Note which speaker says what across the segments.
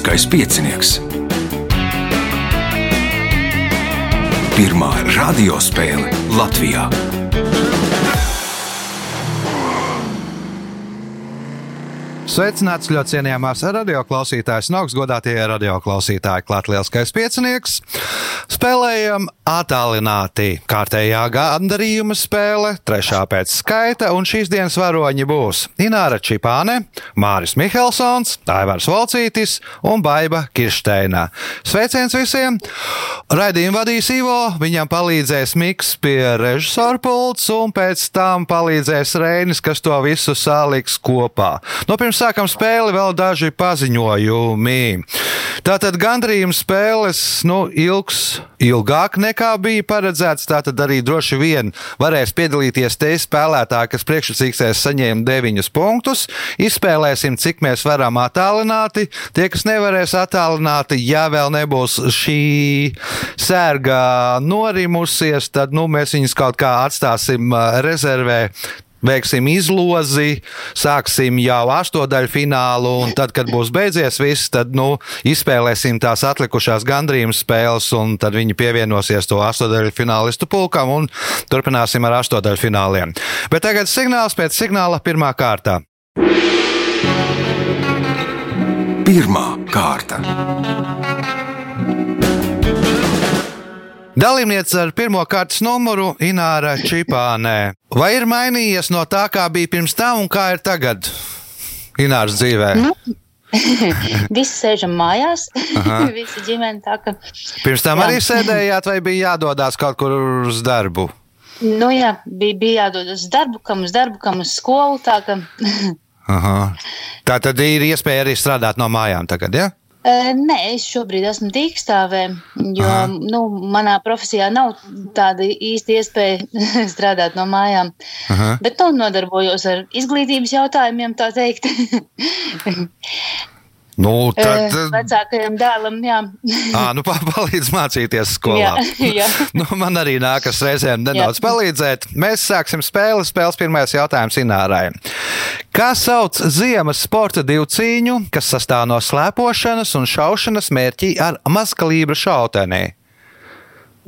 Speaker 1: Lieliskais piecinieks. Pirmā radiospēle Latvijā.
Speaker 2: Sveicināts ļoti cienījamās radioklausītājas, un augstgadātie radioklausītāji, klāts lielskais piecinieks. Spēlējam attālināti. Kārtējā gandarījuma spēle, trešā pēc skaita, un šīs dienas varoņi būs Ināra Čipāne, Māris Mihelsons, Aivars Volcītis un Baiva Kirsteina. Sveiciens visiem! Raidījumu vadīs Ivo, viņam palīdzēs Miks pie režisora pults, un pēc tam palīdzēs Reinis, kas to visu saliks kopā. No pirms sākam spēli, vēl daži paziņojumi. Tātad gandrījuma spēles nu, ilgs, ilgāk nekā bija paredzēts. Tātad arī droši vien varēs piedalīties te spēlētāji, kas priekšsacīksies saņēma 9 punktus. Izspēlēsim, cik mēs varam attālināti. Tie, kas nevarēs attālināti, ja vēl nebūs šī sērga norimusies, tad nu, mēs viņus kaut kā atstāsim rezervē veiksim izlozi, sāksim jau astotdaļu finālu, un tad, kad būs beidzies viss, tad nu, izspēlēsim tās atlikušās gandrījuma spēles, un tad viņi pievienosies to astotdaļu finālistu pulkam un turpināsim ar astotdaļu fināliem. Bet tagad signāls pēc signāla pirmā kārta.
Speaker 1: Pirmā kārta.
Speaker 2: Dalībniece ar pirmā kārtas numuru Ināra Čipānē. Vai ir mainījies no tā, kā bija pirms tam un kā ir tagad Ināras dzīvē?
Speaker 3: Nu, Visi sēžam mājās, visi ģimene tā ka.
Speaker 2: Pirms tam jā. arī sēdējāt, vai bija jādodas kaut kur uz darbu?
Speaker 3: Nu jā, bija, bija jādodas uz darbu, kam uz darbu, kam uz skolu. Tā, ka...
Speaker 2: Aha. tā tad ir iespēja arī strādāt no mājām tagad, ja?
Speaker 3: Nē, es šobrīd esmu dīkstāvē, jo Aha. nu, manā profesijā nav tāda īsta iespēja strādāt no mājām. Aha. Bet nu, nodarbojos ar izglītības jautājumiem, tā teikt.
Speaker 2: Nu, tad,
Speaker 3: vecākajam dēlam, jā.
Speaker 2: à, nu, palīdz mācīties skolā.
Speaker 3: Jā, jā.
Speaker 2: nu, man arī nākas reizēm nedaudz jā. palīdzēt. Mēs sāksim spēli. Spēles pirmais jautājums Inārai. Kā sauc ziemas sporta divcīņu, kas sastāv no slēpošanas un šaušanas mērķī ar mazkalībru šautenī?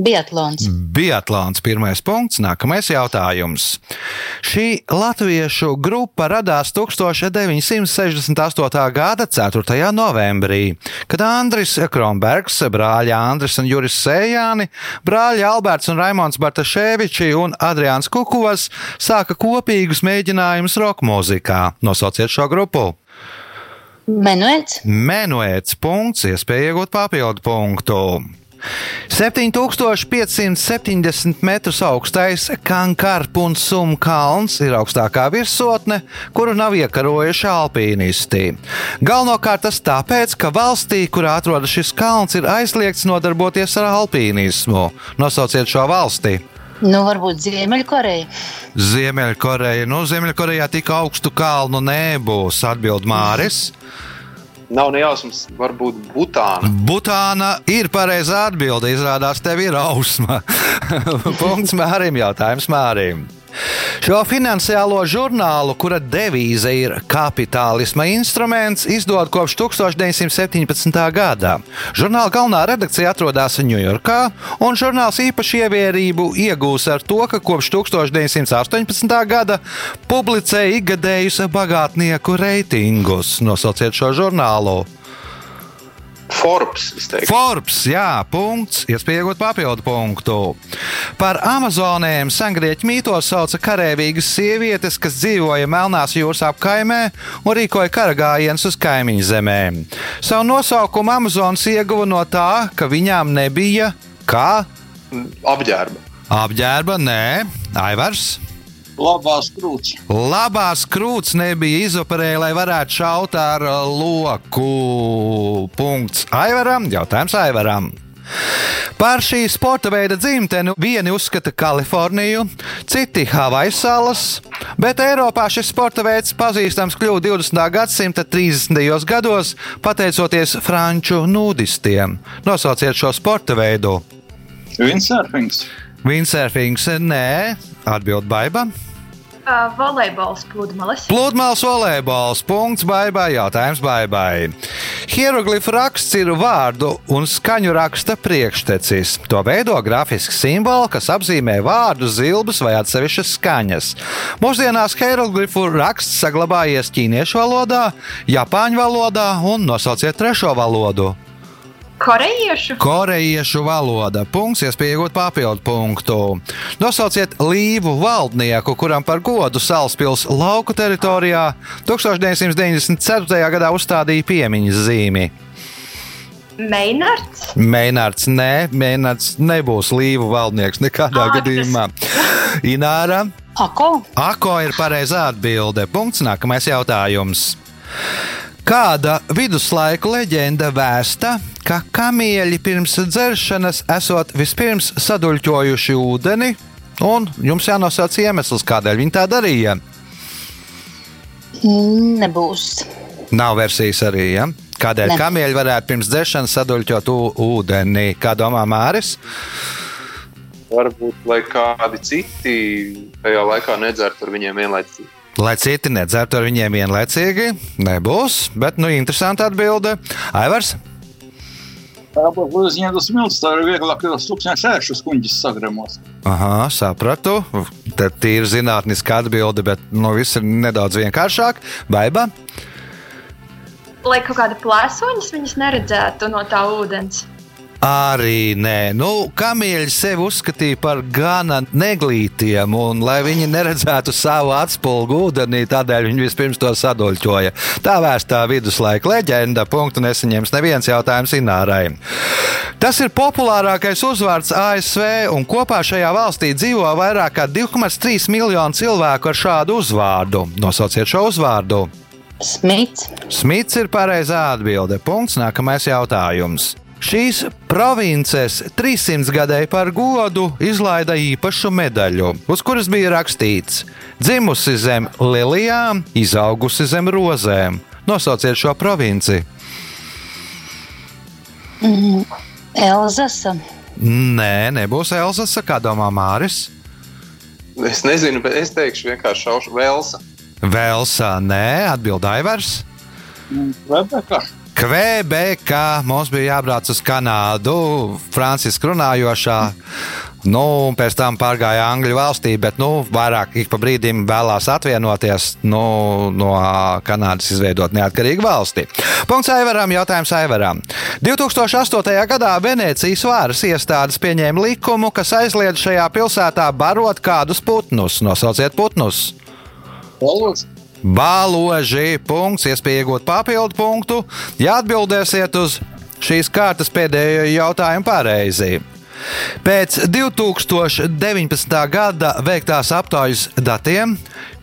Speaker 3: Biatlons.
Speaker 2: Biatlons. Pirmais punkts. Nākamais jautājums. Šī latviešu grupa radās 1968. gada 4. novembrī, kad Andris Kronbergs, brāļi Andris un Juris Sējāni, brāļi Alberts un Raimons Bartaševiči un Adrians Kukuvas sāka kopīgus mēģinājumus roka mūzikā. Nosauciet šo grupu!
Speaker 3: Menuēts.
Speaker 2: Menuēts punkts, iespēja iegūt papildu punktu. 7570 metrus augstais Kankarpunsum kalns ir augstākā virsotne, kuru nav iekarojuši alpīnisti. Galvenokārt tas tāpēc, ka valstī, kurā atrodas šis kalns, ir aizliegts nodarboties ar alpīnismu. Nosauciet šo valsti!
Speaker 3: Nu, varbūt Ziemeļkoreja.
Speaker 2: Ziemeļkoreja. Nu, Ziemeļkorejā tik augstu kalnu nebūs, atbild Māris. Mm.
Speaker 4: Nav ne jausmas, varbūt Butāna.
Speaker 2: Butāna ir pareizā atbilde. Izrādās, tev ir ausma. Punkts Mārim, jautājums Mārim. Šo finansiālo žurnālu, kura devīze ir kapitālisma instruments, izdod kopš 1917. gada. Žurnāla galvenā redakcija atrodas Ņujorkā, un žurnāls īpaši ievērību iegūs ar to, ka kopš 1918. gada publicē ikgadējus bagātnieku reitingus. Nosauciet šo žurnālu!
Speaker 4: Forbes.
Speaker 2: Forbes, jā, punkts. Iespēja iegūt papildu punktu. Par Amazonēm sengrieķu mītos sauca karavīgas sievietes, kas dzīvoja Melnās jūras apkaimē un rīkoja karagājienus uz kaimiņu zemēm. Savu nosaukumu Amazonas ieguva no tā, ka viņām nebija kā
Speaker 4: apģērba.
Speaker 2: Apģērba, nē, Aivars.
Speaker 5: Labās krūts.
Speaker 2: Labās krūts nebija izoperēja, lai varētu šaut ar loku. Punkts Aivaram. Jautājums Aivaram. Par šī sporta veida dzimteni vieni uzskata Kaliforniju, citi Havaju salas, bet Eiropā šis sporta veids pazīstams kļuva 20. gadsimta 30. gados pateicoties franču nudistiem. Nosauciet šo sporta veidu.
Speaker 5: Windsurfings.
Speaker 2: Windsurfings, nē, atbild Baiba.
Speaker 6: Uh, volejbols, pludmales.
Speaker 2: Pludmales volejbols. Punkts, baigai. Jautājums, baigai. Hieroglifu raksts ir vārdu un skaņu raksta priekštecis. To veido grafisks simbols, kas apzīmē vārdu, zilbes vai atsevišķas skaņas. Mūsdienās hieroglifu raksts saglabājies ķīniešu valodā, japāņu valodā un nosauciet trešo valodu.
Speaker 6: Korejiešu.
Speaker 2: Korejiešu valoda. Punkts, iespēja iegūt papildu punktu. Nosauciet līvu valdnieku, kuram par godu Salaspils lauku teritorijā 1994. gadā uzstādīja piemiņas zīmi.
Speaker 6: Meinards.
Speaker 2: Meinārds, nē, Meinārds nebūs līvu valdnieks nekādā
Speaker 6: Ā,
Speaker 2: gadījumā. Ināra.
Speaker 3: Ako?
Speaker 2: Ako ir pareizā atbilde. Punkts. Nākamais jautājums. Kāda viduslaiku leģenda vēsta, ka kamieļi pirms dzeršanas esot vispirms saduļķojuši ūdeni, un jums jānosauc iemesls, kādēļ viņi tā darīja?
Speaker 3: Mm, Nebūs.
Speaker 2: Nav versijas arī. Ja? Kādēļ
Speaker 3: Ne.
Speaker 2: kamieļi varētu pirms dzeršanas saduļķot ūdeni? Kā domā Māris?
Speaker 4: Varbūt, lai kādi citi tajā laikā nedzertu ar viņiem vienlaicīgi.
Speaker 2: Lai citi nedzertu ar viņiem vienlaicīgi, nebūs, bet nu interesanti atbilde. Aivars?
Speaker 5: Tāpat, lai viņiem tas milts, tā ir vieglāk, jo sūkņā šēršus kuņģis sagremos.
Speaker 2: Aha, sapratu. Tad ir zinātniska atbilde, bet nu, viss ir nedaudz vienkāršāk. Baiba?
Speaker 6: Lai kaut kāda plēsoņas viņas neredzētu no tā ūdens.
Speaker 2: Arī nē, nu, kamieļi sevi uzskatīja par gana neglītiem, un lai viņi neredzētu savu atspulgu ūdenī, tādēļ viņi vispirms to saduļķoja. Tā vērstā viduslaika leģenda, punktu nesaņems neviens jautājums Inārai. Tas ir populārākais uzvārds ASV, un kopā šajā valstī dzīvo vairāk kā 2,3 miljonu cilvēku ar šādu uzvārdu. Nosauciet šo uzvārdu!
Speaker 3: Smits.
Speaker 2: Smits ir pareizā atbilde. Punkts. Nākamais jautājums. Šīs provinces 300 gadēji par godu izlaida īpašu medaļu, uz kuras bija rakstīts: dzimusi zem lilijām, izaugusi zem rozēm. Nosauciet šo provinci.
Speaker 3: Elzasa.
Speaker 2: Nē, nebūs Elsasa, kā domā Māris.
Speaker 4: Es nezinu, bet es teikšu vienkārši šaušu Velsa.
Speaker 2: Velsā, nē, atbild Aivars.
Speaker 5: Rebeka.
Speaker 2: Kvebekā mums bija jābrauc uz Kanādu, Franciska runājošā. Nu, un pēc tam pārgāja Angļu valstī, bet nu, vairāk ik pa brīdim vēlās atvienoties nu, no Kanādas, izveidot neatkarīgu valsti. Punkts Aivaram, jautājums Aivaram. 2008. gadā Venecijas varas iestādes pieņēma likumu, kas aizliedz šajā pilsētā barot kādus putnus. Nosauciet putnus!
Speaker 5: Valodz.
Speaker 2: Baloži, punkts, iespēja iegūt papildu punktu, ja atbildēsiet uz šīs kārtas pēdējo jautājumu pareizi. Pēc 2019. gada veiktās aptaujas datiem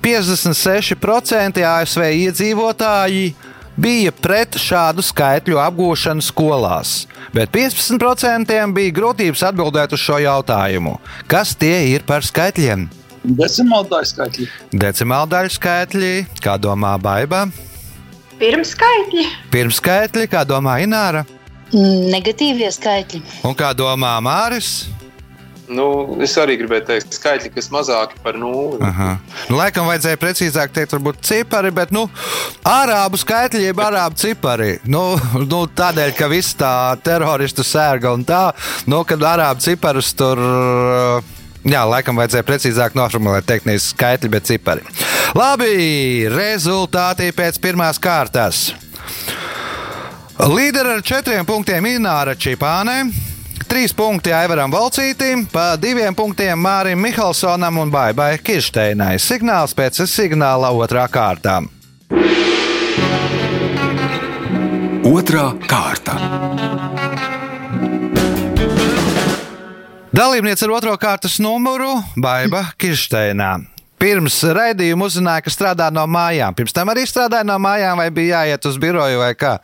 Speaker 2: 56% ASV iedzīvotāji bija pret šādu skaitļu apgūšanu skolās, bet 15% bija grūtības atbildēt uz šo jautājumu. Kas tie ir par skaitļiem?
Speaker 5: Decimāla daļa skaitļi.
Speaker 2: Decimāla daļu skaitļi, kā domā Baiba,
Speaker 6: Pirmskaitļi.
Speaker 2: pirmskaitļi, kā domā Ināra
Speaker 3: Mm, Negatīvie skaitļi.
Speaker 2: un kā domā Māris.
Speaker 4: Nu, es arī gribēju teikt, skaitļi, kas mazāki par nulli.
Speaker 2: Aha. Nu, laikam vajadzēja precīzāk teikt, varbūt cipari, bet nu, ārābu skaitļi, jeb ārābu cipari. Nu, nu, tādēļ, ka viss tā teroristu sērga un tā, nu, kad ārābu ciparus tur. Jā, laikam vajadzēja precīzāk noformulēt, teikt, nevis skaitļi, bet cipari. Labi, rezultāti pēc pirmās kārtas. Līderi ar četriem punktiem Ināra Čipānē, trīs punkti Aivaram Valcītim, pa diviem punktiem Mārim Mihalsonam un Baibai Kirsteinai. Signāls pēc signāla otrā kārtā.
Speaker 1: Otra kārta.
Speaker 2: Dalībniece ar otro kārtas numuru - Baiba Kirsteinā. Pirms raidījuma uzzināja, ka strādā no mājām. Pirms tam arī strādāja no mājām, vai bija jāiet uz biroju vai kā.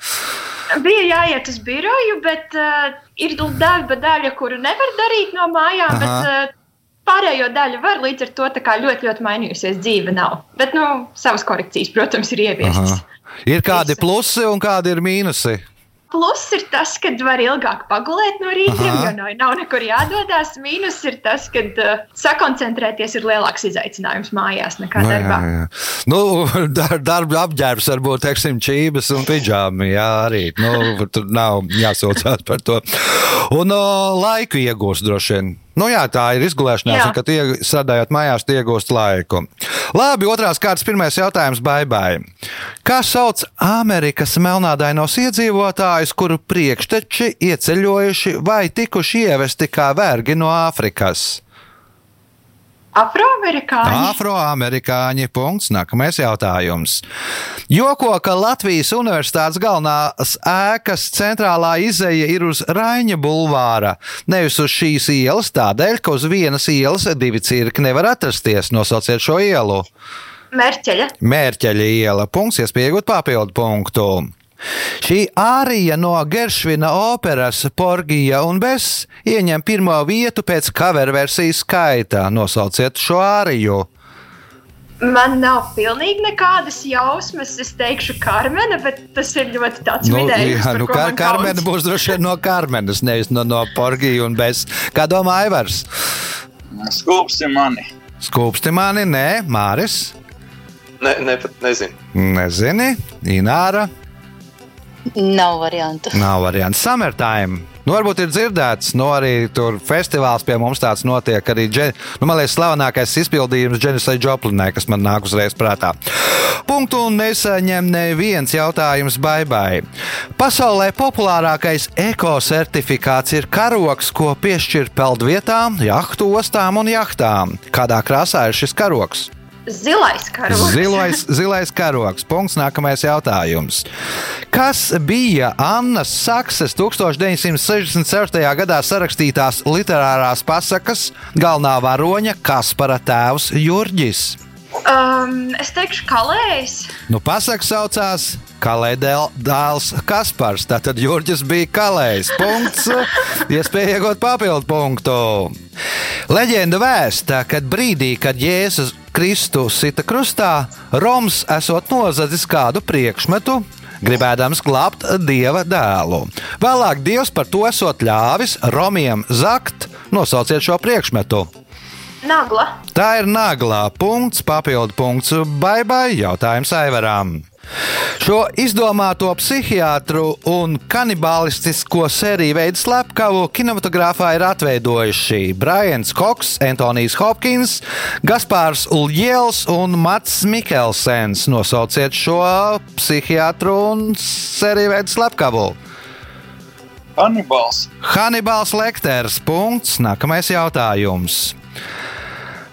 Speaker 6: Bija jāiet uz biroju, bet uh, ir darba daļa, kuru nevar darīt no mājām.
Speaker 2: Aha.
Speaker 6: Bet, uh, Pārējo daļu var līdz ar to ļoti, ļoti mainījusies. Dzīve nav. Bet, nu, savas korekcijas, protams, ir ieviestas.
Speaker 2: Aha. Ir kādi plusi un kādi ir mīnusi.
Speaker 6: Pluss ir tas, ka var ilgāk pagulēt no rīta, jo nav, nav nekur jādodas. Mīnus ir tas, ka uh, sakoncentrēties ir lielāks izaicinājums mājās nekā
Speaker 2: Nu, jā,
Speaker 6: darbā.
Speaker 2: jā. Nu, dar, darba apģērbs varbūt, teiksim, čības un pidžāmi. Jā, arī. Nu, tur nav jāsaucās par to. Un o, laiku iegūst droši vien. Nu, jā, tā ir izgulēšanās,
Speaker 6: Jā.
Speaker 2: kad ie- strādājot mājās, iegūst laiku. Labi, otrās kārtas, pirmais jautājums, baibai. Kā sauc Amerikas melnādainos iedzīvotājus, kuru priekšteči ieceļojuši vai tikuši ievesti kā vergi no Āfrikas?
Speaker 6: Afroamerikāņi.
Speaker 2: Afroamerikāņi. Punkts. Nākamais jautājums. Joko, ka Latvijas Universitātes galvenās ēkas centrālā izēja ir uz Raņa bulvāra, nevis uz šīs ielas, tādēļ, ka uz vienas ielas divi cirki nevar atrasties. Nosauciet šo ielu.
Speaker 6: Mērķeļa.
Speaker 2: Mērķeļa iela. Punkts, iespējot papildu punktu. Šī ārija no Geršvina operas Porgija un Bess ieņem pirmo vietu pēc cover versijas skaita. Nosauciet šo āriju.
Speaker 6: Man nav pilnīgi nekādas jausmas. Es teikšu, Karmena, bet tas ir ļoti tāds
Speaker 2: Nu,
Speaker 6: vidējs.
Speaker 2: jā, nu, kar, Karmena būs droši vien no Karmenas, nevis no, no Porgija un Bess. Kā domā Aivars?
Speaker 5: Skūpsti mani.
Speaker 2: Skūpsti mani, nē, Māris.
Speaker 4: Ne, ne, pat nezinu.
Speaker 2: Nezini, Ināra.
Speaker 3: Nav variantu.
Speaker 2: Nav variants. Summertime. Nu, varbūt ir dzirdēts, no arī tur festivāls pie mums tāds notiek. Arī, džen... nu, man liekas, slavenākais izpildījums Dženisai Joplinai, kas man nāk uzreiz prātā. Punktu un nesaņem neviens jautājums baibai. Pasaulē populārākais ekocertifikāts ir karoks, ko piešķir peldvietām, jahtu ostām un jahtām. Kādā krāsā ir šis karoks?
Speaker 6: Zilais karoks.
Speaker 2: Zilais, zilais karoks. Punkts. Nākamais jautājums. Kas bija Annas Sakses 1964. gadā sarakstītās literārās pasakas galvenā varoņa Kaspara tēvs Jurģis?
Speaker 6: Um, es teikšu, kalējs.
Speaker 2: Nu, pasaka saucās Kalēdēl dēls Kaspars. Tātad Jurģis bija kalējs. Punkts. Iespēja iegūt papildu punktu. Leģenda vēsta, ka brīdī, kad Jēzus Kristus sita krustā, Roms esot nozadzis kādu priekšmetu, gribēdams glābt dieva dēlu. Vēlāk Dievs par to esot ļāvis Romiem zakt, nosauciet šo priekšmetu.
Speaker 6: Nagla.
Speaker 2: Tā ir naglā punkts, papildu punkts, baigai jautājums Aivaram. Šo izdomāto psihiatru un kanibālistisko sēriju veidu slepkavu kinematogrāfā ir atveidojuši Brians Koks, Antonijs Hopkins, Gaspārs Uljēls un Mats Mikelsens. Nosauciet šo psihiatru un sēriju veidu slepkavu.
Speaker 5: Kanibāls.
Speaker 2: Hannibals Lekters. Punkts. Nākamais jautājums.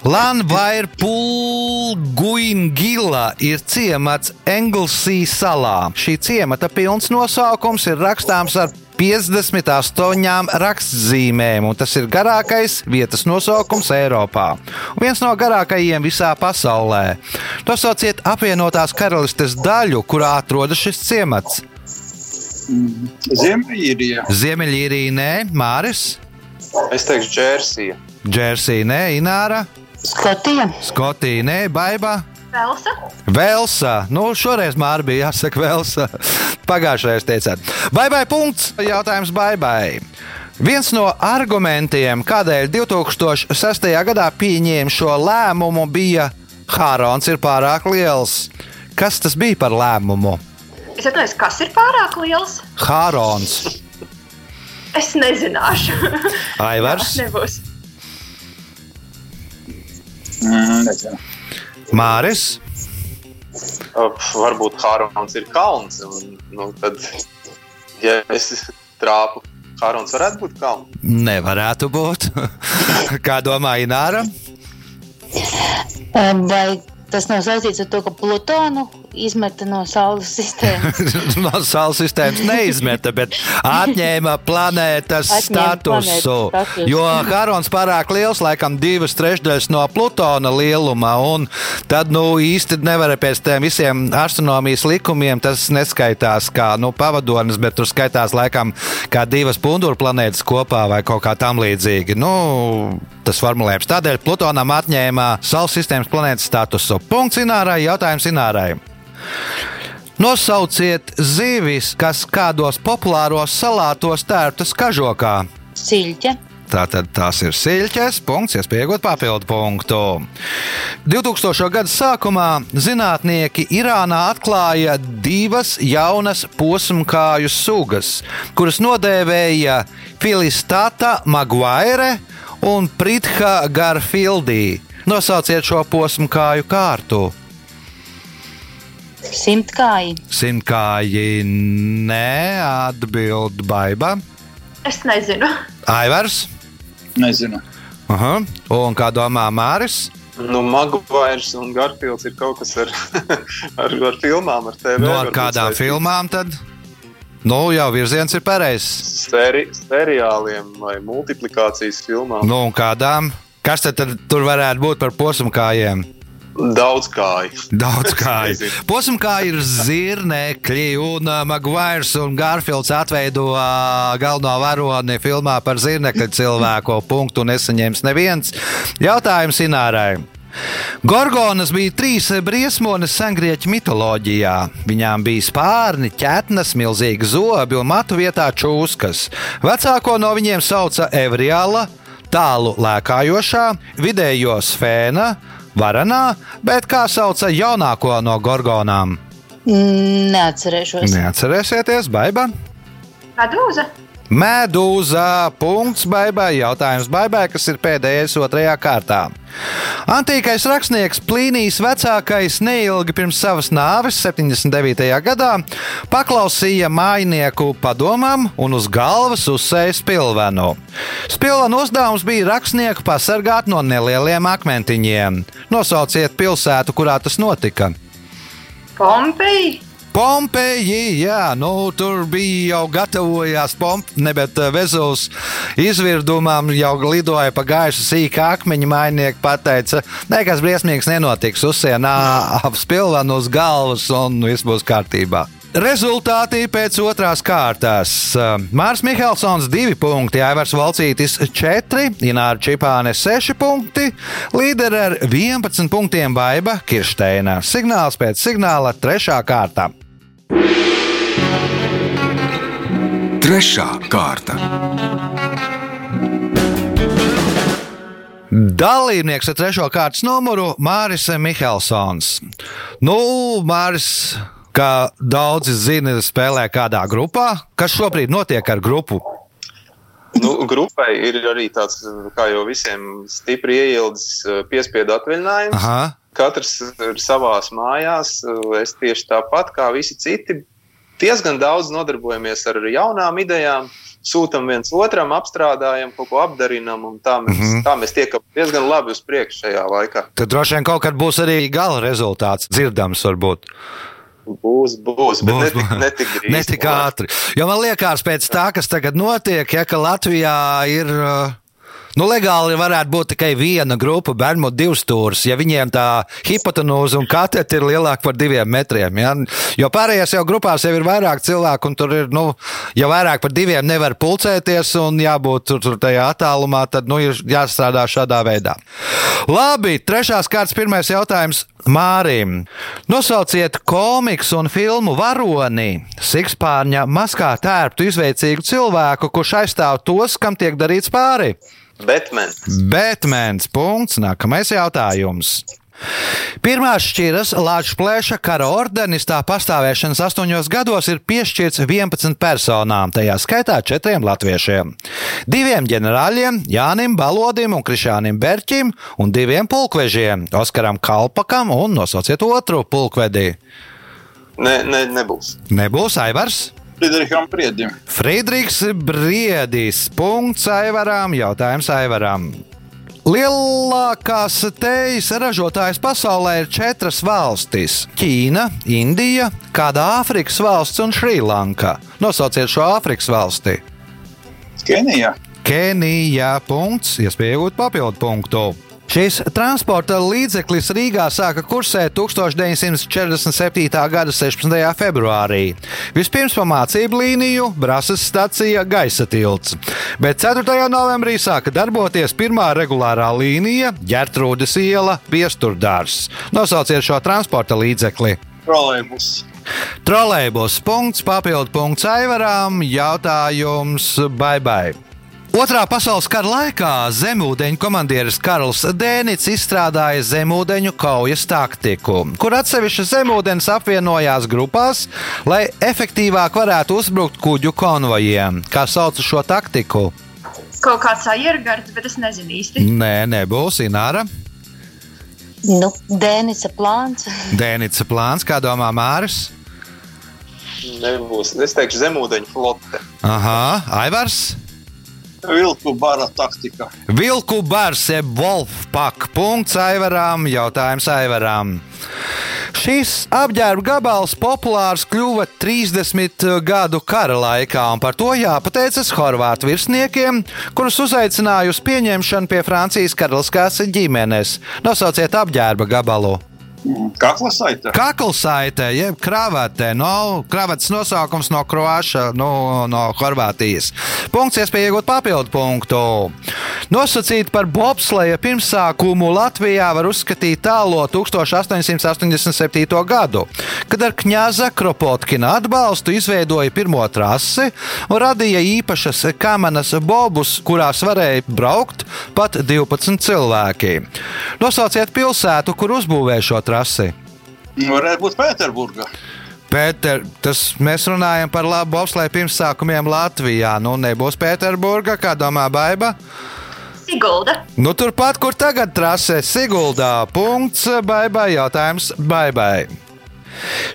Speaker 2: Lanvairpulguingila ir ciemats Englsī salā. Šī ciemata pilns nosaukums ir rakstāms ar 58 rakstzīmēm, un tas ir garākais vietas nosaukums Eiropā. Un viens no garākajiem visā pasaulē. Nosauciet apvienotās karalistes daļu, kurā atrodas šis ciemats.
Speaker 5: Ziemeļīrija.
Speaker 2: Ziemeļīrija, nē, Māris,
Speaker 4: Es teikšu, Džersija.
Speaker 2: Džersija, nē, Ināra,
Speaker 3: Skotija.
Speaker 2: Skotija, nē, Baiba.
Speaker 6: Velsa.
Speaker 2: Velsa, nu šoreiz Mārija bija jāsaka Velsa. Pagājušajā teicāt, baigai punkts. Jautājums baigai. Viens no argumentiem, kādēļ 2006. gadā pieņēma šo lēmumu, bija Hārons ir pārāk liels. Kas tas bija par lēmumu?
Speaker 6: Es atceros, kas ir pārāk liels.
Speaker 2: Hārons,
Speaker 6: Es nezināšu.
Speaker 2: Aivars,
Speaker 6: Nebūs.
Speaker 5: Mm, nezinu.
Speaker 2: Māris,
Speaker 4: Varbūt Hārons ir kalns. Un, nu, tad, ja es trāpu, Hārons varētu būt kalns.
Speaker 2: nevarētu būt. Kā domā Ināra?
Speaker 3: Vai tas nav saistīts ar to, ka Plutonu izmeta no Saules sistēmas?
Speaker 2: no Saules sistēmas neizmeta, bet atņēma planētas
Speaker 3: Atņēma
Speaker 2: statusu.
Speaker 3: planētas statusu.
Speaker 2: Jo Harons pārāk liels, laikam divas trešdaļas no Plutona lieluma, un tad nu, īsti nevar pēc tiem visiem astronomijas likumiem tas neskaitās kā nu, pavadonis, bet tur skaitās laikam kā divas punduru planētas kopā vai kaut kā tam līdzīgi. Nu, tas formulējums. Tādēļ Plutonam atņēma Saules sistēmas planētas statusu. Punkts Inārai, jautājums Inārai. Nosauciet zivis, kas kādos populāros salātos tērptas kažokā.
Speaker 3: Siļķe,
Speaker 2: Tātad tās ir siļķes, punkts, iespējot papildu punktu. 2000. gada sākumā zinātnieki Irānā atklāja divas jaunas posmkāju sugas, kuras nodēvēja Filistata Maguire un Pritha Garfieldī. Nosauciet šo posmkāju kārtu.
Speaker 3: Simtkāji,
Speaker 2: Simtkāji neatbild baiba.
Speaker 6: Es nezinu.
Speaker 2: Aivars.
Speaker 5: Nezinu.
Speaker 2: Aha. Un kā domā Māris?
Speaker 4: Nu, Maguires un Garfields ir kaut kas ar, ar, ar filmām, ar TV.
Speaker 2: No
Speaker 4: varbūt
Speaker 2: kādām
Speaker 4: saistīts.
Speaker 2: filmām tad? Nu, jau virziens ir pareizs.
Speaker 4: Seri, seriāliem vai multiplikācijas filmām.
Speaker 2: Nu, un kādām? Kas tad, tad tur varētu būt par posmkājiem?
Speaker 4: Daudz kāju.
Speaker 2: Daudz kāju. Posmkāji ir zirnekļi, un uh, Maguires un Garfields atveido uh, galveno varoni filmā par zirnekļu cilvēku. Punktu nesaņems neviens. Jautājums Inārai. Gorgonas bija trīs briesmones sengrieķu mitoloģijā. Viņām bija spārni, ķetnes, milzīgi zobi un matu vietā čūskas. Vecāko no viņiem sauca Evriāla, tālu lēkājošā, vidējo sfēna, varanā, bet kā sauca jaunāko no gorgonām?
Speaker 3: Neatcerēšos.
Speaker 2: Neatcerēsieties, baiba!
Speaker 6: Medūza.
Speaker 2: Medūza punkts baibai. Jautājums baibai, kas ir pēdējais otrajā kārtā. Antīkais rakstnieks Plīnijas vecākais neilgi pirms savas nāves, 79. gadā, paklausīja mājinieku padomam un uz galvas uzsēja spilvenu. Spilvenu uzdevums bija rakstnieku pasargāt no nelieliem akmentiņiem. Nosauciet pilsētu, kurā tas notika.
Speaker 6: Pompeja.
Speaker 2: Pompeji, jā, nu, tur bija jau gatavojās Pompeji, bet eh, Vezuls izvirdumam jau lidoja pa gaišu sīkā akmeņa mainieki pateica, nekas briesmīgs nenotiks, uzsienā ap spilvenu uz galvas un viss būs kārtībā. Rezultāti pēc otrās kārtas. Mārs Mihelsons 2 punkti, Aivars Valcītis 4, Ināra Čipāne 6 punkti, līderi ar 11 punktiem Baiba Kirsteina. Signāls pēc signāla 3. kārta.
Speaker 1: Trešā kārta.
Speaker 2: Dalībnieks ar trešo kārtas numuru Māris Mihelsons. Nu, Māris, kā daudzi zina, spēlē kādā grupā. Kas šobrīd notiek ar grupu?
Speaker 4: Nu, grupai ir arī tāds, kā jau visiem, stipri ieildes eh, piespiedu atvaļinājums.
Speaker 2: Aha.
Speaker 4: Katrs ir savās mājās. Es tieši tāpat kā visi citi. Diezgan daudz nodarbojamies ar jaunām idejām, sūtām viens otram, apstrādājam, kaut ko apdarinam, un tā mēs, mm -hmm. tā mēs tiekam diezgan labi uz priekšu šajā laikā.
Speaker 2: Tad droši vien kaut kad būs arī gala rezultāts, dzirdams, varbūt.
Speaker 4: Būs, būs, bet
Speaker 2: Būs,
Speaker 4: ne tik,
Speaker 2: būs.
Speaker 4: ne tik drīz.
Speaker 2: Ne tik ātri. Jo man liekas, pēc tā, kas tagad notiek, ja ka Latvijā ir. uh, Nu, legāli varētu būt tikai viena grupa, bērnu divas stūres, ja viņiem tā hipotenūza un katete ir lielāka par diviem metriem. Ja? Jo pārējās jau grupās jau ir vairāk cilvēku, un tur ir, nu, ja vairāk par diviem nevar pulcēties un jābūt tur, tur tajā attālumā, tad, nu, ir jāstrādā šādā veidā. Labi, trešās kārtas pirmais jautājums. Mārim, nosauciet komiksu un filmu varoni, sikspārņa maskā tērptu izveicīgu cilvēku, kurš aizstāv tos, kam tiek darīts pāri.
Speaker 4: Batman.
Speaker 2: Batmans. Punkts. Nākamais jautājums. Pirmā šķiras Latvijas plēša kara ordenis tā pastāvēšanas astoņos gados ir piešķirts 11 personām, tajā skaitā četriem latviešiem. Diviem ģenerāļiem, Jānim Balodim un Krišānam Berķim, un diviem pulkvežiem, Oskaram Kalpakam un nosauciet otru pulkvedī.
Speaker 4: Ne, ne, nebūs.
Speaker 2: Nebūs Aivars.
Speaker 5: Friedriham Priedim.
Speaker 2: Friedrichs Briedis. Punkts Aivaram. Jautājums Aivaram. Lielākās tejas ražotājas pasaulē ir četras valstis - Ķīna, Indija, kāda Āfrikas valsts un Šrilanka. Nosauciet šo Āfrikas valsti.
Speaker 5: Kenijā.
Speaker 2: Kenija. Punkts, iespēja iegūt papildu punktu. Šis transporta līdzeklis Rīgā sāka kursēt 1947. gada 16. februārī. Vispirms pa mācību līniju, Brāzas stacija, gaisa tilts, bet 4. novembrī sāka darboties pirmā regulārā līnija - Gertrūdas iela, Viesturdārs. Nosauciet šo transporta līdzekli.
Speaker 5: Trolejbus.
Speaker 2: Trolēļbus punkts, papildu punkts Aivaram. Jautājums Bye Bye. Otrā pasaules kara laikā zemūdeņu komandieris Karls Dēnits izstrādāja zemūdeņu kaujas taktiku, kur atsevišķas zemūdens apvienojās grupās, lai efektīvāk varētu uzbrukt kuģu konvojiem. Kā sauc šo taktiku?
Speaker 6: Kaut kāds aiergards, bet es nezinu īsti.
Speaker 2: Nē, nebūs Ināra.
Speaker 3: Nu, Dēnica plāns.
Speaker 2: Dēnica plāns, kā domā Māris?
Speaker 4: Nebūs. Es teikšu, zemūdeņu flote.
Speaker 2: Aha, Aivars.
Speaker 5: Vilku bara taktika.
Speaker 2: Vilku bars, jeb Wolfpack. Punkts Aivaram, jautājums Aivaram. Šis apģērba gabals populārs kļuva 30 gadu kara laikā, un par to jāpateicas horvātu virsniekiem, kurus uzaicināja uz pieņemšanu pie Francijas karaliskās ģimenes. Nosauciet apģērba gabalu.
Speaker 5: Kakla saite.
Speaker 2: Kaklasaite, jeb kravate, no kravates nosaukums no Kroāša, no, no Horvātijas. Punkts, iespēja iegūt papildu punktu. Nosacīt par bobsleja pirmsākumu Latvijā var uzskatīt tālo 1887. gadu, kad ar Kņaza Kropotkina atbalstu izveidoja pirmo trasi un radīja īpašas kamenas bobus, kurās varēja braukt pat 12 cilvēki. Nosauciet pilsētu, kur uzbūvēja šo trasi.
Speaker 5: Varētu būt Pēterburga.
Speaker 2: Pēter, tas mēs runājam par labu bobsleja pirmsākumiem Latvijā. Nu, nebūs Pēterburga, kā domā Baiba.
Speaker 6: Sigulda.
Speaker 2: Nu, turpat, kur tagad trasē Siguldā. Punkts, Baibai, jautājums Baibai.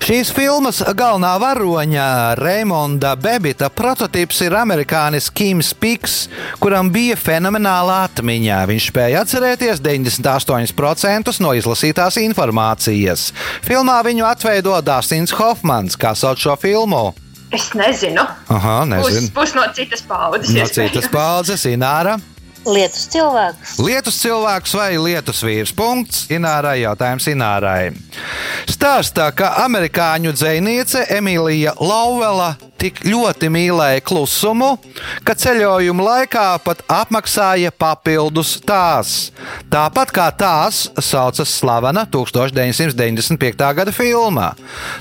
Speaker 2: Šīs filmas galvenā varoņa Raimonda Bebita prototyps ir amerikānis Kims Piks, kuram bija fenomenāla atmiņa. Viņš spēja atcerēties 98% no izlasītās informācijas. Filmā viņu atveido Dārstins Hofmans, kā sauc šo filmu.
Speaker 6: Es nezinu.
Speaker 2: Aha,
Speaker 6: Pus,
Speaker 2: nezinu.
Speaker 6: pus no citas paudzes.
Speaker 2: No citas paudzes, Ināra.
Speaker 3: Lietus cilvēks.
Speaker 2: Lietus cilvēks vai lietus vīrs? Punkts. Inārai jautājums Inārai. Stāstā, ka amerikāņu dziniece Emīlija Lauvela tik ļoti mīlēja klusumu, ka ceļojuma laikā pat apmaksāja papildus tās. Tāpat kā tās saucas slavena 1995. gada filmā.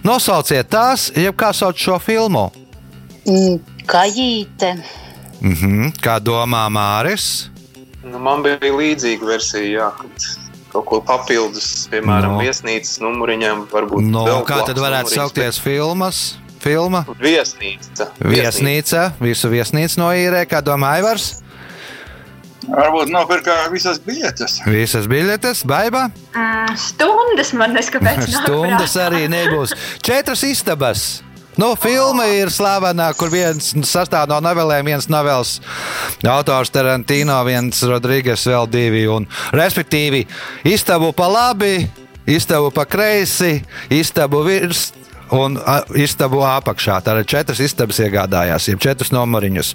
Speaker 2: Nosauciet tās, jeb kā sauc šo filmu.
Speaker 3: Mm, Kajīte.
Speaker 2: Mhm, kā domā Māris?
Speaker 4: Nu, man bija līdzīga versija, jā, kad kaut ko papildus, piemēram,
Speaker 2: No.
Speaker 4: viesnīcas numuriņam, varbūt
Speaker 2: No, kā tad varētu
Speaker 4: numuriņš,
Speaker 2: saukties filmas? Filma?
Speaker 4: bet Viesnīca.
Speaker 2: Viesnīca, visu viesnīcu noīrē, kā domā Aivars.
Speaker 5: Varbūt nopirka visas biļetes.
Speaker 2: Visas biļetes, baiba.
Speaker 6: Mm, stundas man neskapēc. nāk
Speaker 2: Stundas arī nebūs. Četras istabas. Nu, filma ir slavena, kur viens sastāv no novelēm, viens novels autors Tarantino, viens Rodrīgas, vēl divi. Un, respektīvi, istabu pa labi, istabu pa kreisi, istabu virs. Un istabu apakšā. Tā ir četras istabas iegādājās, jau četrus numuriņus.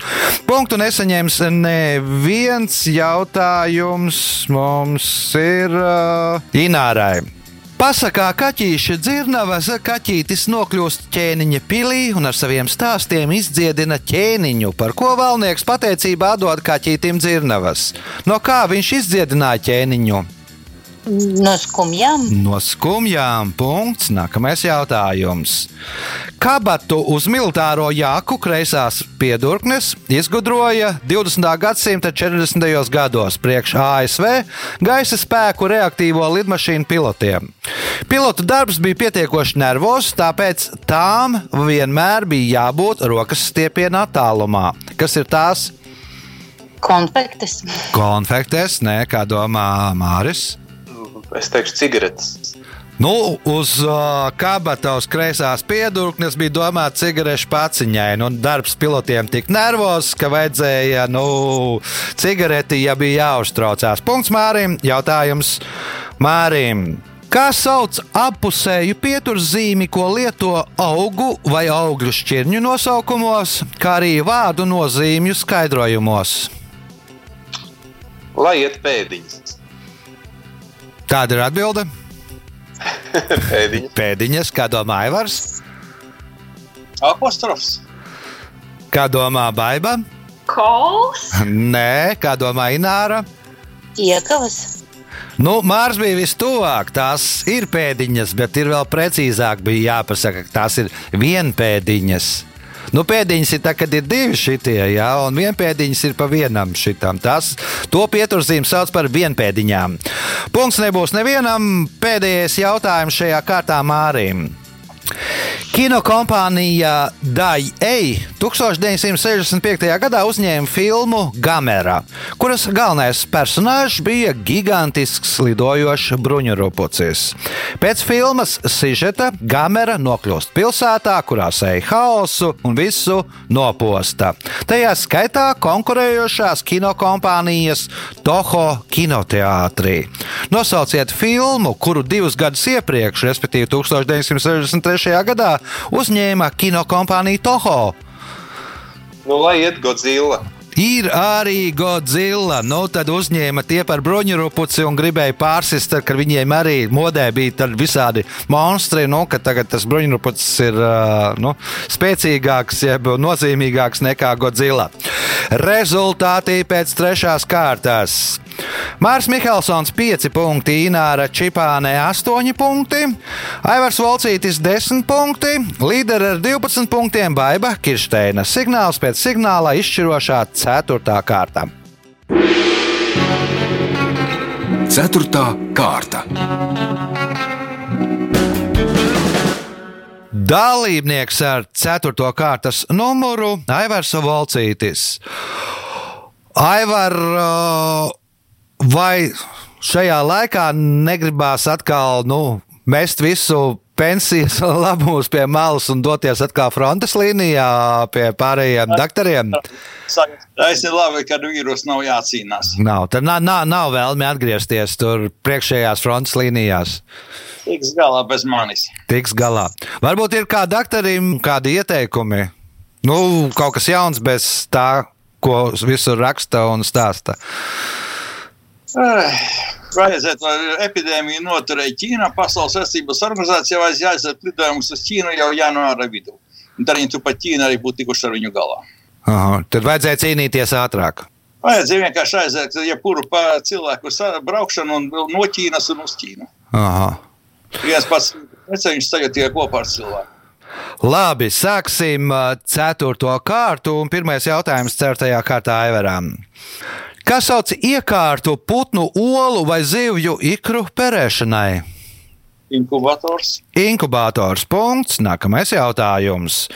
Speaker 2: Punktu nesaņems neviens jautājums. Mums ir uh, Inārai. Pasakā kaķīša dzirnavas kaķītis nokļūst ķēniņa pilī un ar saviem stāstiem izdziedina ķēniņu, par ko valnieks pateicībā dod kaķītim dzirnavas. No kā viņš izdziedināja ķēniņu?
Speaker 3: No skumjām.
Speaker 2: No skumjām. Punkts. Nākamais jautājums. Kabatu uz militāro jāku kreisās piedurknes izgudroja 20. gadsimta 40. gados priekš ASV gaisa spēku reaktīvo lidmašīnu pilotiem. Pilotu darbs bija pietiekoši nervozs, tāpēc tām vienmēr bija jābūt rokas stiepienā tālumā. Kas ir tās?
Speaker 3: Konfektes.
Speaker 2: Konfektes, nē, kā domā Māris.
Speaker 4: Es teikšu, cigaretes.
Speaker 2: Nu, uz uh, kabata uz kreisās piedurknes bija domāts cigarešu paciņai. Nu, darbs pilotiem tik nervozs, ka vajadzēja nu, cigareti, ja bija jāuztraucās. Punkts Mārim. Jautājums Mārim. Kā sauc apusēju pieturzīmi, ko lieto augu vai augļu šķirņu nosaukumos, kā arī vārdu nozīmju skaidrojumos?
Speaker 4: Lai iet pēdiņas.
Speaker 2: Tāda ir atbilde.
Speaker 4: Pēdiņas.
Speaker 2: Pēdiņas, kā domā Aivars,
Speaker 5: Apostrofs.
Speaker 2: kā domā Baiba.
Speaker 6: Kols.
Speaker 2: Nē, kā domā Ināra.
Speaker 3: Iekavas.
Speaker 2: Nu, Mārs bija vistuvāk. Tās ir pēdiņas, bet ir vēl precīzāk bija jāpasaka, ka tās ir vienpēdiņas. Nu, pēdiņas ir tā, kad ir divi šitie, jā, un vienpēdiņas ir pa vienam šitam. Tas, to pieturzīm sauc par vienpēdiņām. Punkts nebūs nevienam. Pēdējais jautājums šajā kārtā Mārim. Kinokompānija Dai-Ei 1965. gadā uzņēma filmu Gamera, kuras galvenais personāžs bija gigantisks lidojošs bruņurupucis. Pēc filmas sižeta Gamera nokļūst pilsētā, kurā sēja haosu un visu noposta. Tajā skaitā konkurējošās kinokompānijas Toho kinoteātrī. Nosauciet filmu, kuru divus gadus iepriekš, respektīvi 1963. Gadā, uzņēma kinokompānija Toho.
Speaker 4: Nu, lai iet Godzilla.
Speaker 2: Ir arī Godzilla. Nu, tad uzņēma tie par bruņurupuci un gribēja pārsist, ka viņiem arī modē bija visādi monstri. Nu, ka tagad tas bruņurupucis ir nu, spēcīgāks, jeb nozīmīgāks nekā Godzilla. Rezultāti pēc trešās kārtas. Mārs Mihelsons 5 punkti, Ināra Čipāne 8 punkti, Aivars Volcītis 10 punkti, līderi ar 12 punktiem Baiba Kirsteina. Signāls pēc signāla izšķirošā 4. kārta.
Speaker 1: 4. kārta.
Speaker 2: Dalībnieks ar 4. kārtas numuru Aivars Volcītis. Aivar, vai šajā laikā negribās atkal nu, mest visu pensijas labumus pie malas un doties atkal frontes līnijā pie pārējiem doktoriem?
Speaker 5: Es ir labi, ka vīrus nav jācīnās.
Speaker 2: Nav, tad nav, nav, nav vēlme atgriezties tur priekšējās frontes līnijās.
Speaker 5: Tiks galā bez manis.
Speaker 2: Tiks galā. Varbūt ir kādi doktorim kādi ieteikumi. Nu, kaut kas jauns bez tā, ko visur raksta un stāsta.
Speaker 5: Vajadzētu, lai epidēmiju noturēja Ķīnā. Pasaules veselības organizācija vajag jāiziet lidojumus uz Ķīnu jau janvāra vidū. Tad viņi turpat Ķīna arī būtu tikuši ar viņu galā.
Speaker 2: Aha, tad vajadzēja cīnīties ātrāk.
Speaker 5: Vajadzēja vienkārši aiziet jebkuru cilvēku braukšanu un no Ķīnas un uz Ķīnu.
Speaker 2: Aha.
Speaker 5: Viens pats neceņš tagad tikai kopā ar cilvēku.
Speaker 2: Labi, sāksim ceturto kārtu. Pirmais jautājums ceturtajā kārtā Aivaram. Kas sauc iekārtu putnu olu vai zivju ikru perēšanai?
Speaker 5: Inkubators.
Speaker 2: Inkubators. Punkts. Nākamais jautājums.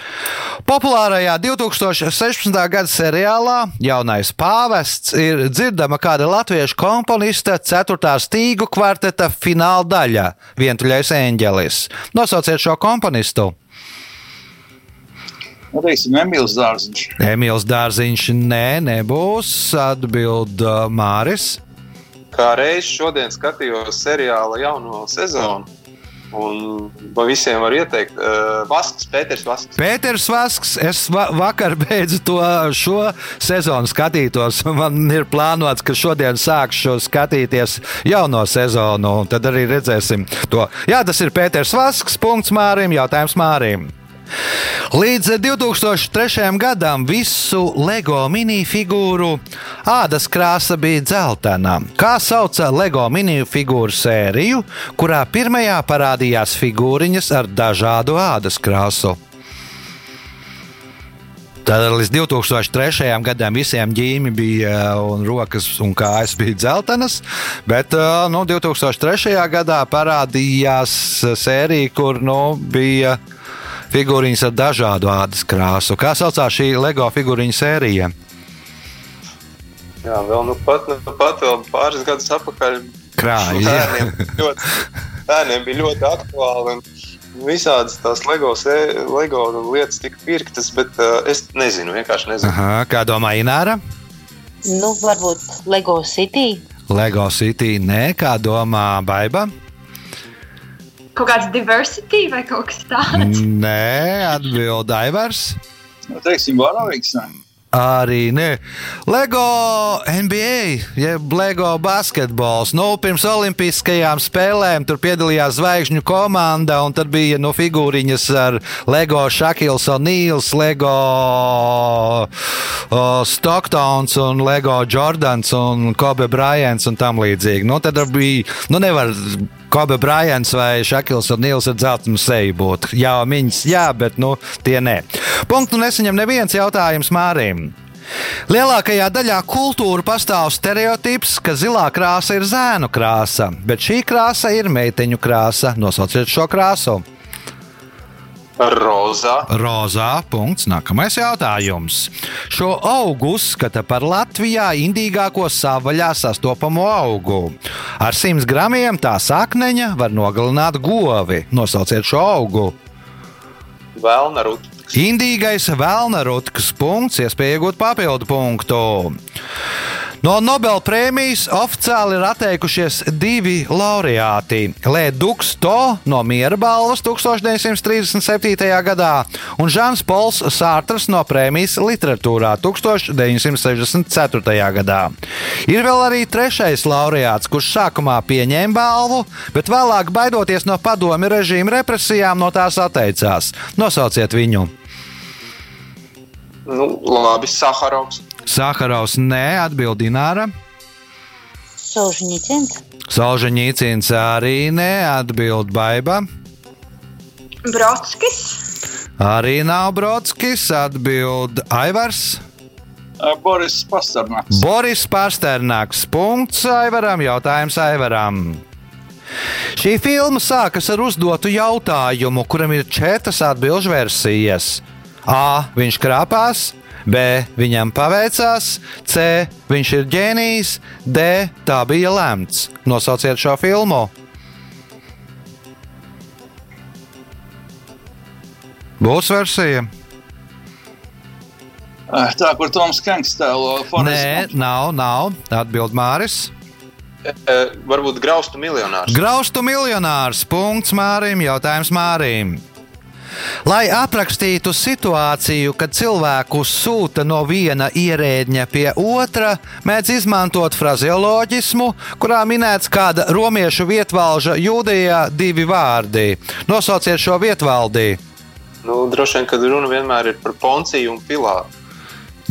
Speaker 2: Populārajā 2016. gada seriālā Jaunais pāvests ir dzirdama kāda latviešu komponista 4. stīgu kvarteta fināla daļa - Vientuļais eņģelis. Nosauciet šo komponistu!
Speaker 5: Nu, teiksim, Emīls Dārziņš.
Speaker 2: Emīls Dārziņš, nē, nebūs. Atbild uh, Māris.
Speaker 4: Kā reiz šodien skatījos seriāla jauno sezonu. Un visiem var ieteikt, uh, Vasks, Pēters Vasks.
Speaker 2: Pēters Vasks, es va vakar beidzu to šo sezonu skatītos. Man ir plānots, ka šodien sākšu skatīties jauno sezonu, un tad arī redzēsim to. Jā, tas ir Pēters Vasks, punkts Mārim, jautājums Mārim. Līdz 2003. gadam visu LEGO minifigūru ādas krāsa bija dzeltena. Kā sauca LEGO minifigūru sēriju, kurā pirmajā parādījās figūriņas ar dažādu ādas krāsu? Tad līdz 2003. gadam visiem ģīmi bija un rokas un kājas bija dzeltenas, bet nu, 2003. gadā parādījās sērija, kur nu, bija figūriņas ar dažādu ādas krāsu. Kā saucās šī LEGO figūriņu sērija?
Speaker 4: Jā, vēl nu pat, nu pat vēl pāris gadus atpakaļ.
Speaker 2: Krāja.
Speaker 4: Bērniem, ļoti, bērniem bija ļoti aktuāli. Visādas tās LEGO, LEGO lietas tika pirktas, bet uh, es nezinu, vienkārši nezinu.
Speaker 2: Aha, kā domā Ināra?
Speaker 3: Nu, varbūt LEGO City.
Speaker 2: LEGO City, nē, kā domā Baiba?
Speaker 6: Kaut kāds diversity vai kaut kas tāds?
Speaker 2: Nē, atbild Aivars.
Speaker 5: Nu, teiksim, varavīgs. Ne?
Speaker 2: Arī nē, LEGO NBA jeb LEGO basketbols. Nu, pirms Olimpiskajām spēlēm tur piedalījās zvaigžņu komanda, un tad bija nu, figūriņas ar LEGO Šakils O'Neils, LEGO Stocktons un LEGO Jordans un Kobe Bryants un tam līdzīgi. Nu, tad bija, nu, nevar Kobe Bryants vai Šakils un Nils ar dzeltenu seju būt. Jā, viņas, jā, bet nu, tie nē. Punktu nesaņem neviens jautājums Mārim. Lielākajā daļā kultūra pastāv stereotips, ka zilā krāsa ir zēnu krāsa, bet šī krāsa ir meiteņu krāsa. Nosauciet šo krāsu.
Speaker 4: Rozā.
Speaker 2: Rozā. Punkts. Nākamais jautājums. Šo augu uzskata par Latvijā indīgāko savvaļā sastopamo augu. Ar 100 gramiem tā sakneņa var nogalināt govi. Nosauciet šo augu.
Speaker 4: Vēlna rutka.
Speaker 2: Indīgais vēlna rutkas punkts, iespēja iegūt papildu punktu. No Nobela prēmijas oficiāli ir atteikušies divi laureāti. Lēduks To no Miera balvas 1937. gadā un Žans Pols Sārtrs no prēmijas literatūrā 1964. gadā. Ir vēl arī trešais laureāts, kurš sākumā pieņēma balvu, bet vēlāk, baidoties no padomi režīma represijām, no tās atteicās. Nosauciet viņu!
Speaker 4: Nu, labi, Saharovs.
Speaker 2: Sakarovs nē, atbild Dināra.
Speaker 3: Solžņicins.
Speaker 2: Solžņicins arī nē, atbild Baiba.
Speaker 6: Brodskis.
Speaker 2: Arī nav Brodskis, atbild Aivars.
Speaker 5: Boris Pasternāks.
Speaker 2: Boris Pasternāks. Punkts Aivaram, jautājums Aivaram. Šī filma sākas ar uzdotu jautājumu, kuram ir četras atbildžu versijas. A. Viņš krāpās, B. Viņam paveicās, C. Viņš ir ģēnijs, D. Tā bija lemts. Nosauciet šo filmu. Būs versija?
Speaker 5: Tā, kur Toms Kanks tēlo
Speaker 2: Nē,
Speaker 5: Forrest.
Speaker 2: nav, nav. Atbild Māris.
Speaker 4: E, varbūt graustu miljonārs.
Speaker 2: Graustu miljonārs. Punkts Mārim. Jautājums Mārim. Lai aprakstītu situāciju, kad cilvēku sūta no viena ierēdņa pie otra, mēdz izmantot frazeoloģismu, kurā minēts kāda romiešu vietvalža jūdijā divi vārdi. Nosauciet šo vietvaldi.
Speaker 4: Nu, droši vien, kad runa vienmēr ir par Ponciju un Pilātu.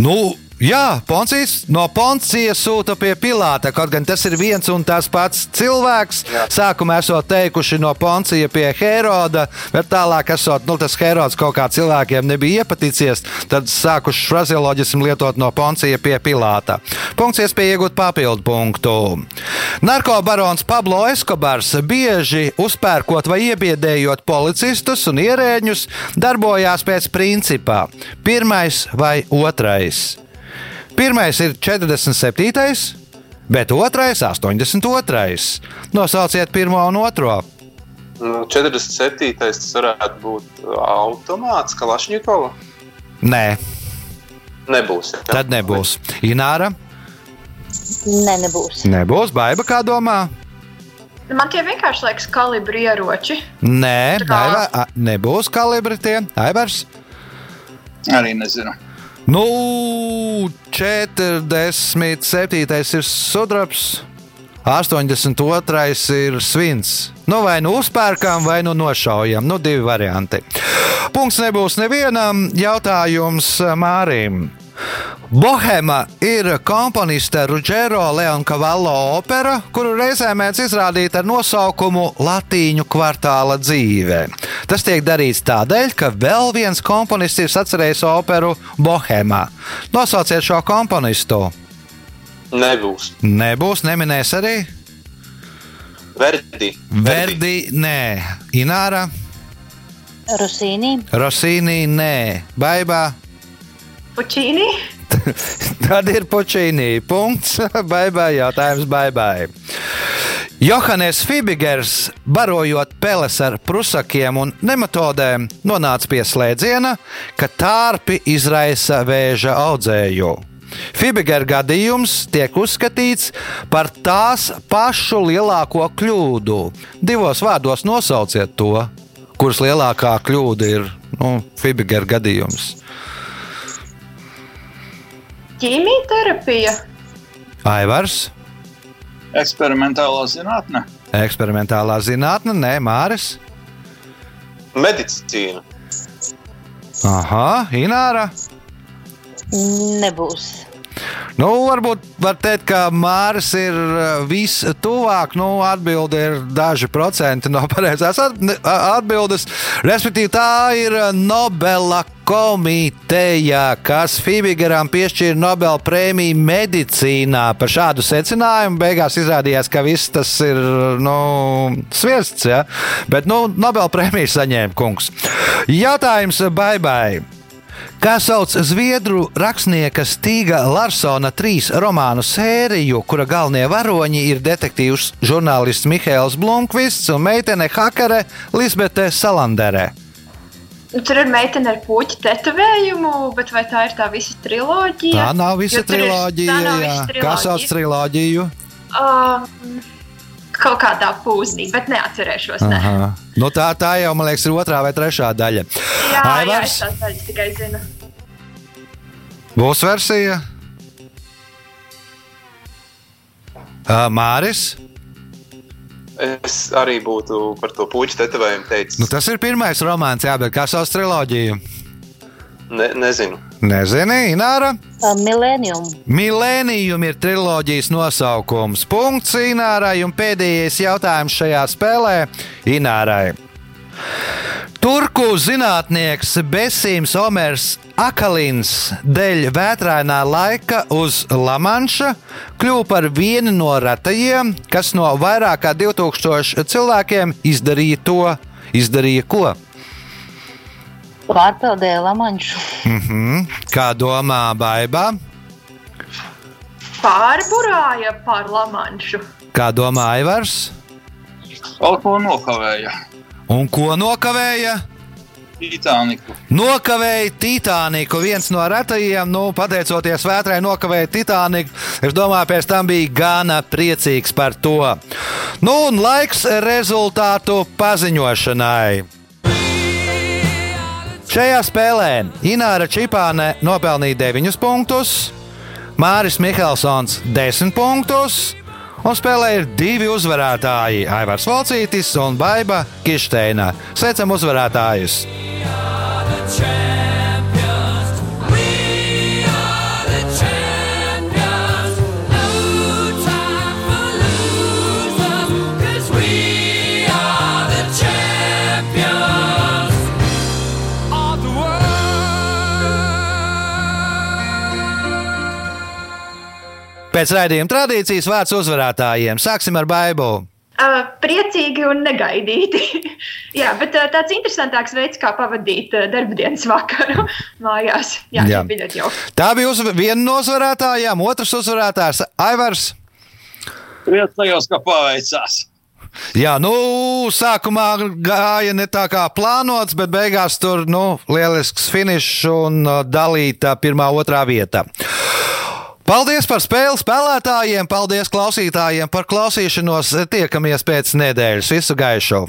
Speaker 2: Nu, jā, Poncijas no Poncijas sūta pie Pilāta. Kaut gan tas ir viens un tas pats cilvēks.
Speaker 4: Jā.
Speaker 2: Sākumā esot teikuši no Poncija pie Heroda, bet tālāk esot, nu, tas Herods kaut kā cilvēkiem nebija iepaticies. Tad sākuši frazeoloģismu lietot no Poncija pie Pilāta. Punkts iespēja iegūt papildu punktu. Narkobarons Pablo Eskobars bieži uzpērkot vai iebiedējot policistus un ierēģņus, darbojās pēc principā pirmais vai otrais. Pirmais ir 47. Bet otrais - 82. Nosauciet pirmo un otro.
Speaker 4: Nu, 47. tas varētu būt automāts, Kalašņikova.
Speaker 2: Nē,
Speaker 4: Nebūs. jā.
Speaker 2: tad nebūs. Ināra,
Speaker 3: Nē, nebūs.
Speaker 2: nebūs. Baiba, kā domā?
Speaker 6: Man tie vienkārši liekas kalibri ieroči.
Speaker 2: Nē,
Speaker 6: Tā kā-
Speaker 2: Baiba, a, nebūs kalibri tie. Aivars.
Speaker 5: Arī nezinu.
Speaker 2: Nu, 47. ir sudrabs, 82. ir svins. Nu, vai nu uzpērkam, vai nu nošaujam. Nu, divi varianti. Punkts nebūs nevienam. Jautājums Mārim. Bohēma ir komponista Rudžero Leonkavallo opera, kuru reizē mēdz izrādīt ar nosaukumu Latīņu kvartāla dzīve. Tas tiek darīts tādēļ, ka vēl viens komponists ir sacerējis operu Bohēmā. Nosauciet šo komponistu.
Speaker 4: Nebūs.
Speaker 2: Nebūs, neminēs arī
Speaker 4: Verdi.
Speaker 2: Verdi, nē, Ināra,
Speaker 3: Rosīnī.
Speaker 2: Rosīnī, nē, Baibā.
Speaker 6: Puķīni.
Speaker 2: Tad ir puķīnī. Punkts. Baibai, jautājums baibai. Johannes Fibigers, barojot peles ar prusakiem un nematodēm, nonāca pie slēdziena, ka tārpi izraisa vēža audzēju. Fibigera gadījums tiek uzskatīts par tās pašu lielāko kļūdu. Divos vārdos nosauciet to, kuras lielākā kļūda ir nu, Fibigera gadījums.
Speaker 6: Ķīmijterapija.
Speaker 2: Aivars,
Speaker 5: Eksperimentālā zinātne.
Speaker 2: eksperimentālā zinātne, nē, Māris.
Speaker 4: Medicīna.
Speaker 2: Aha, Ināra.
Speaker 3: Nebūs.
Speaker 2: Nu, varbūt var teikt, ka Māris ir uh, vistuvāk. Nu, atbilde ir daži procenti no pareizās atbildes. Respektīvi, tā ir Nobela komiteja, kas Fibigeram piešķīra Nobela prēmiju medicīnā par šādu secinājumu. Beigās izrādījās, ka viss tas ir nu, sviests, ja? bet nu, Nobela prēmiju saņēma kungs. Jautājums Baibai. Kā sauc zviedru rakstnieka Stīga Larsona trīs romānu sēriju, kura galvenie varoņi ir detektīvs žurnālists Mihails Blomqvists un meitene Hakare Lisbete Salandere?
Speaker 6: Nu, Tur ir meitene ar puķu tetovējumu, bet vai tā ir tā visa triloģija?
Speaker 2: Tā nav visa
Speaker 6: Jo tur ir-
Speaker 2: triloģija.
Speaker 6: tā nav
Speaker 2: jā.
Speaker 6: visa
Speaker 2: Kā sauc triloģiju?
Speaker 6: Um, kaut kādā pūznī, bet neatcerēšos. Ne.
Speaker 2: Nu, tā, tā jau, man liekas, ir otrā vai trešā daļa.
Speaker 6: Jā, jā,
Speaker 2: Aivars?
Speaker 6: es tās daļas tikai zinu.
Speaker 2: Būs versija. Māris.
Speaker 4: Es arī būtu par to puķu tetovējumu teicis.
Speaker 2: Nu, tas ir pirmais romāns, jā, bet kā sauc triloģiju?
Speaker 4: Ne, nezinu.
Speaker 2: Nezini, Ināra.
Speaker 3: Millennium.
Speaker 2: Milēnijum ir triloģijas nosaukums. Punkts Inārai un pēdējais jautājums šajā spēlē Inārai. Turku zinātnieks Besīms Omers Akalins dēļ vētrainā laika uz Lamanša kļuva par vienu no retajiem, kas no vairāk kā 2000 cilvēkiem izdarīja to, izdarīja ko.
Speaker 3: Pārpeldēja Lamanšu.
Speaker 2: Mhm. Kā domā Baibā?
Speaker 6: Pārburāja par Lamanšu.
Speaker 2: Kā domā Aivars?
Speaker 5: Kaut ko nokavēja.
Speaker 2: Un ko nokavēja?
Speaker 5: Titaniku.
Speaker 2: Nokavēja Titaniku. Viens no retajiem, nu, pateicoties vētrai, nokavēja Titaniku. Es domāju, pēc tam bija gana priecīgs par to. Nu, un laiks rezultātu paziņošanai. Šajā spēlē Ināra Čipāne nopelnīja 9 punktus, Māris Mihelsons 10 punktus, un spēlē ir divi uzvarētāji - Aivars Valcītis un Baiva Kišteina. Sveicam uzvarētājus! Pēc raidījuma tradīcijas vārds uzvarētājiem. Sāksim ar Baibu.
Speaker 6: Uh, priecīgi un negaidīti. Jā, bet uh, tāds interesantāks veids, kā pavadīt uh, darbdienas vakaru mājās. Jā,
Speaker 2: Jā.
Speaker 6: Bija jauki.
Speaker 2: Tā bija uz, viena no uzvarētājām, otrs uzvarētājs Aivars.
Speaker 5: Priecājos, ka paveicās.
Speaker 2: Jā, nu, sākumā gāja ne tā kā plānots, bet beigās tur nu, lielisks finišs un uh, dalīta pirmā, otrā vieta. Paldies par spēli spēlētājiem, paldies klausītājiem par klausīšanos. Tiekamies pēc nedēļas. Visu gaišu!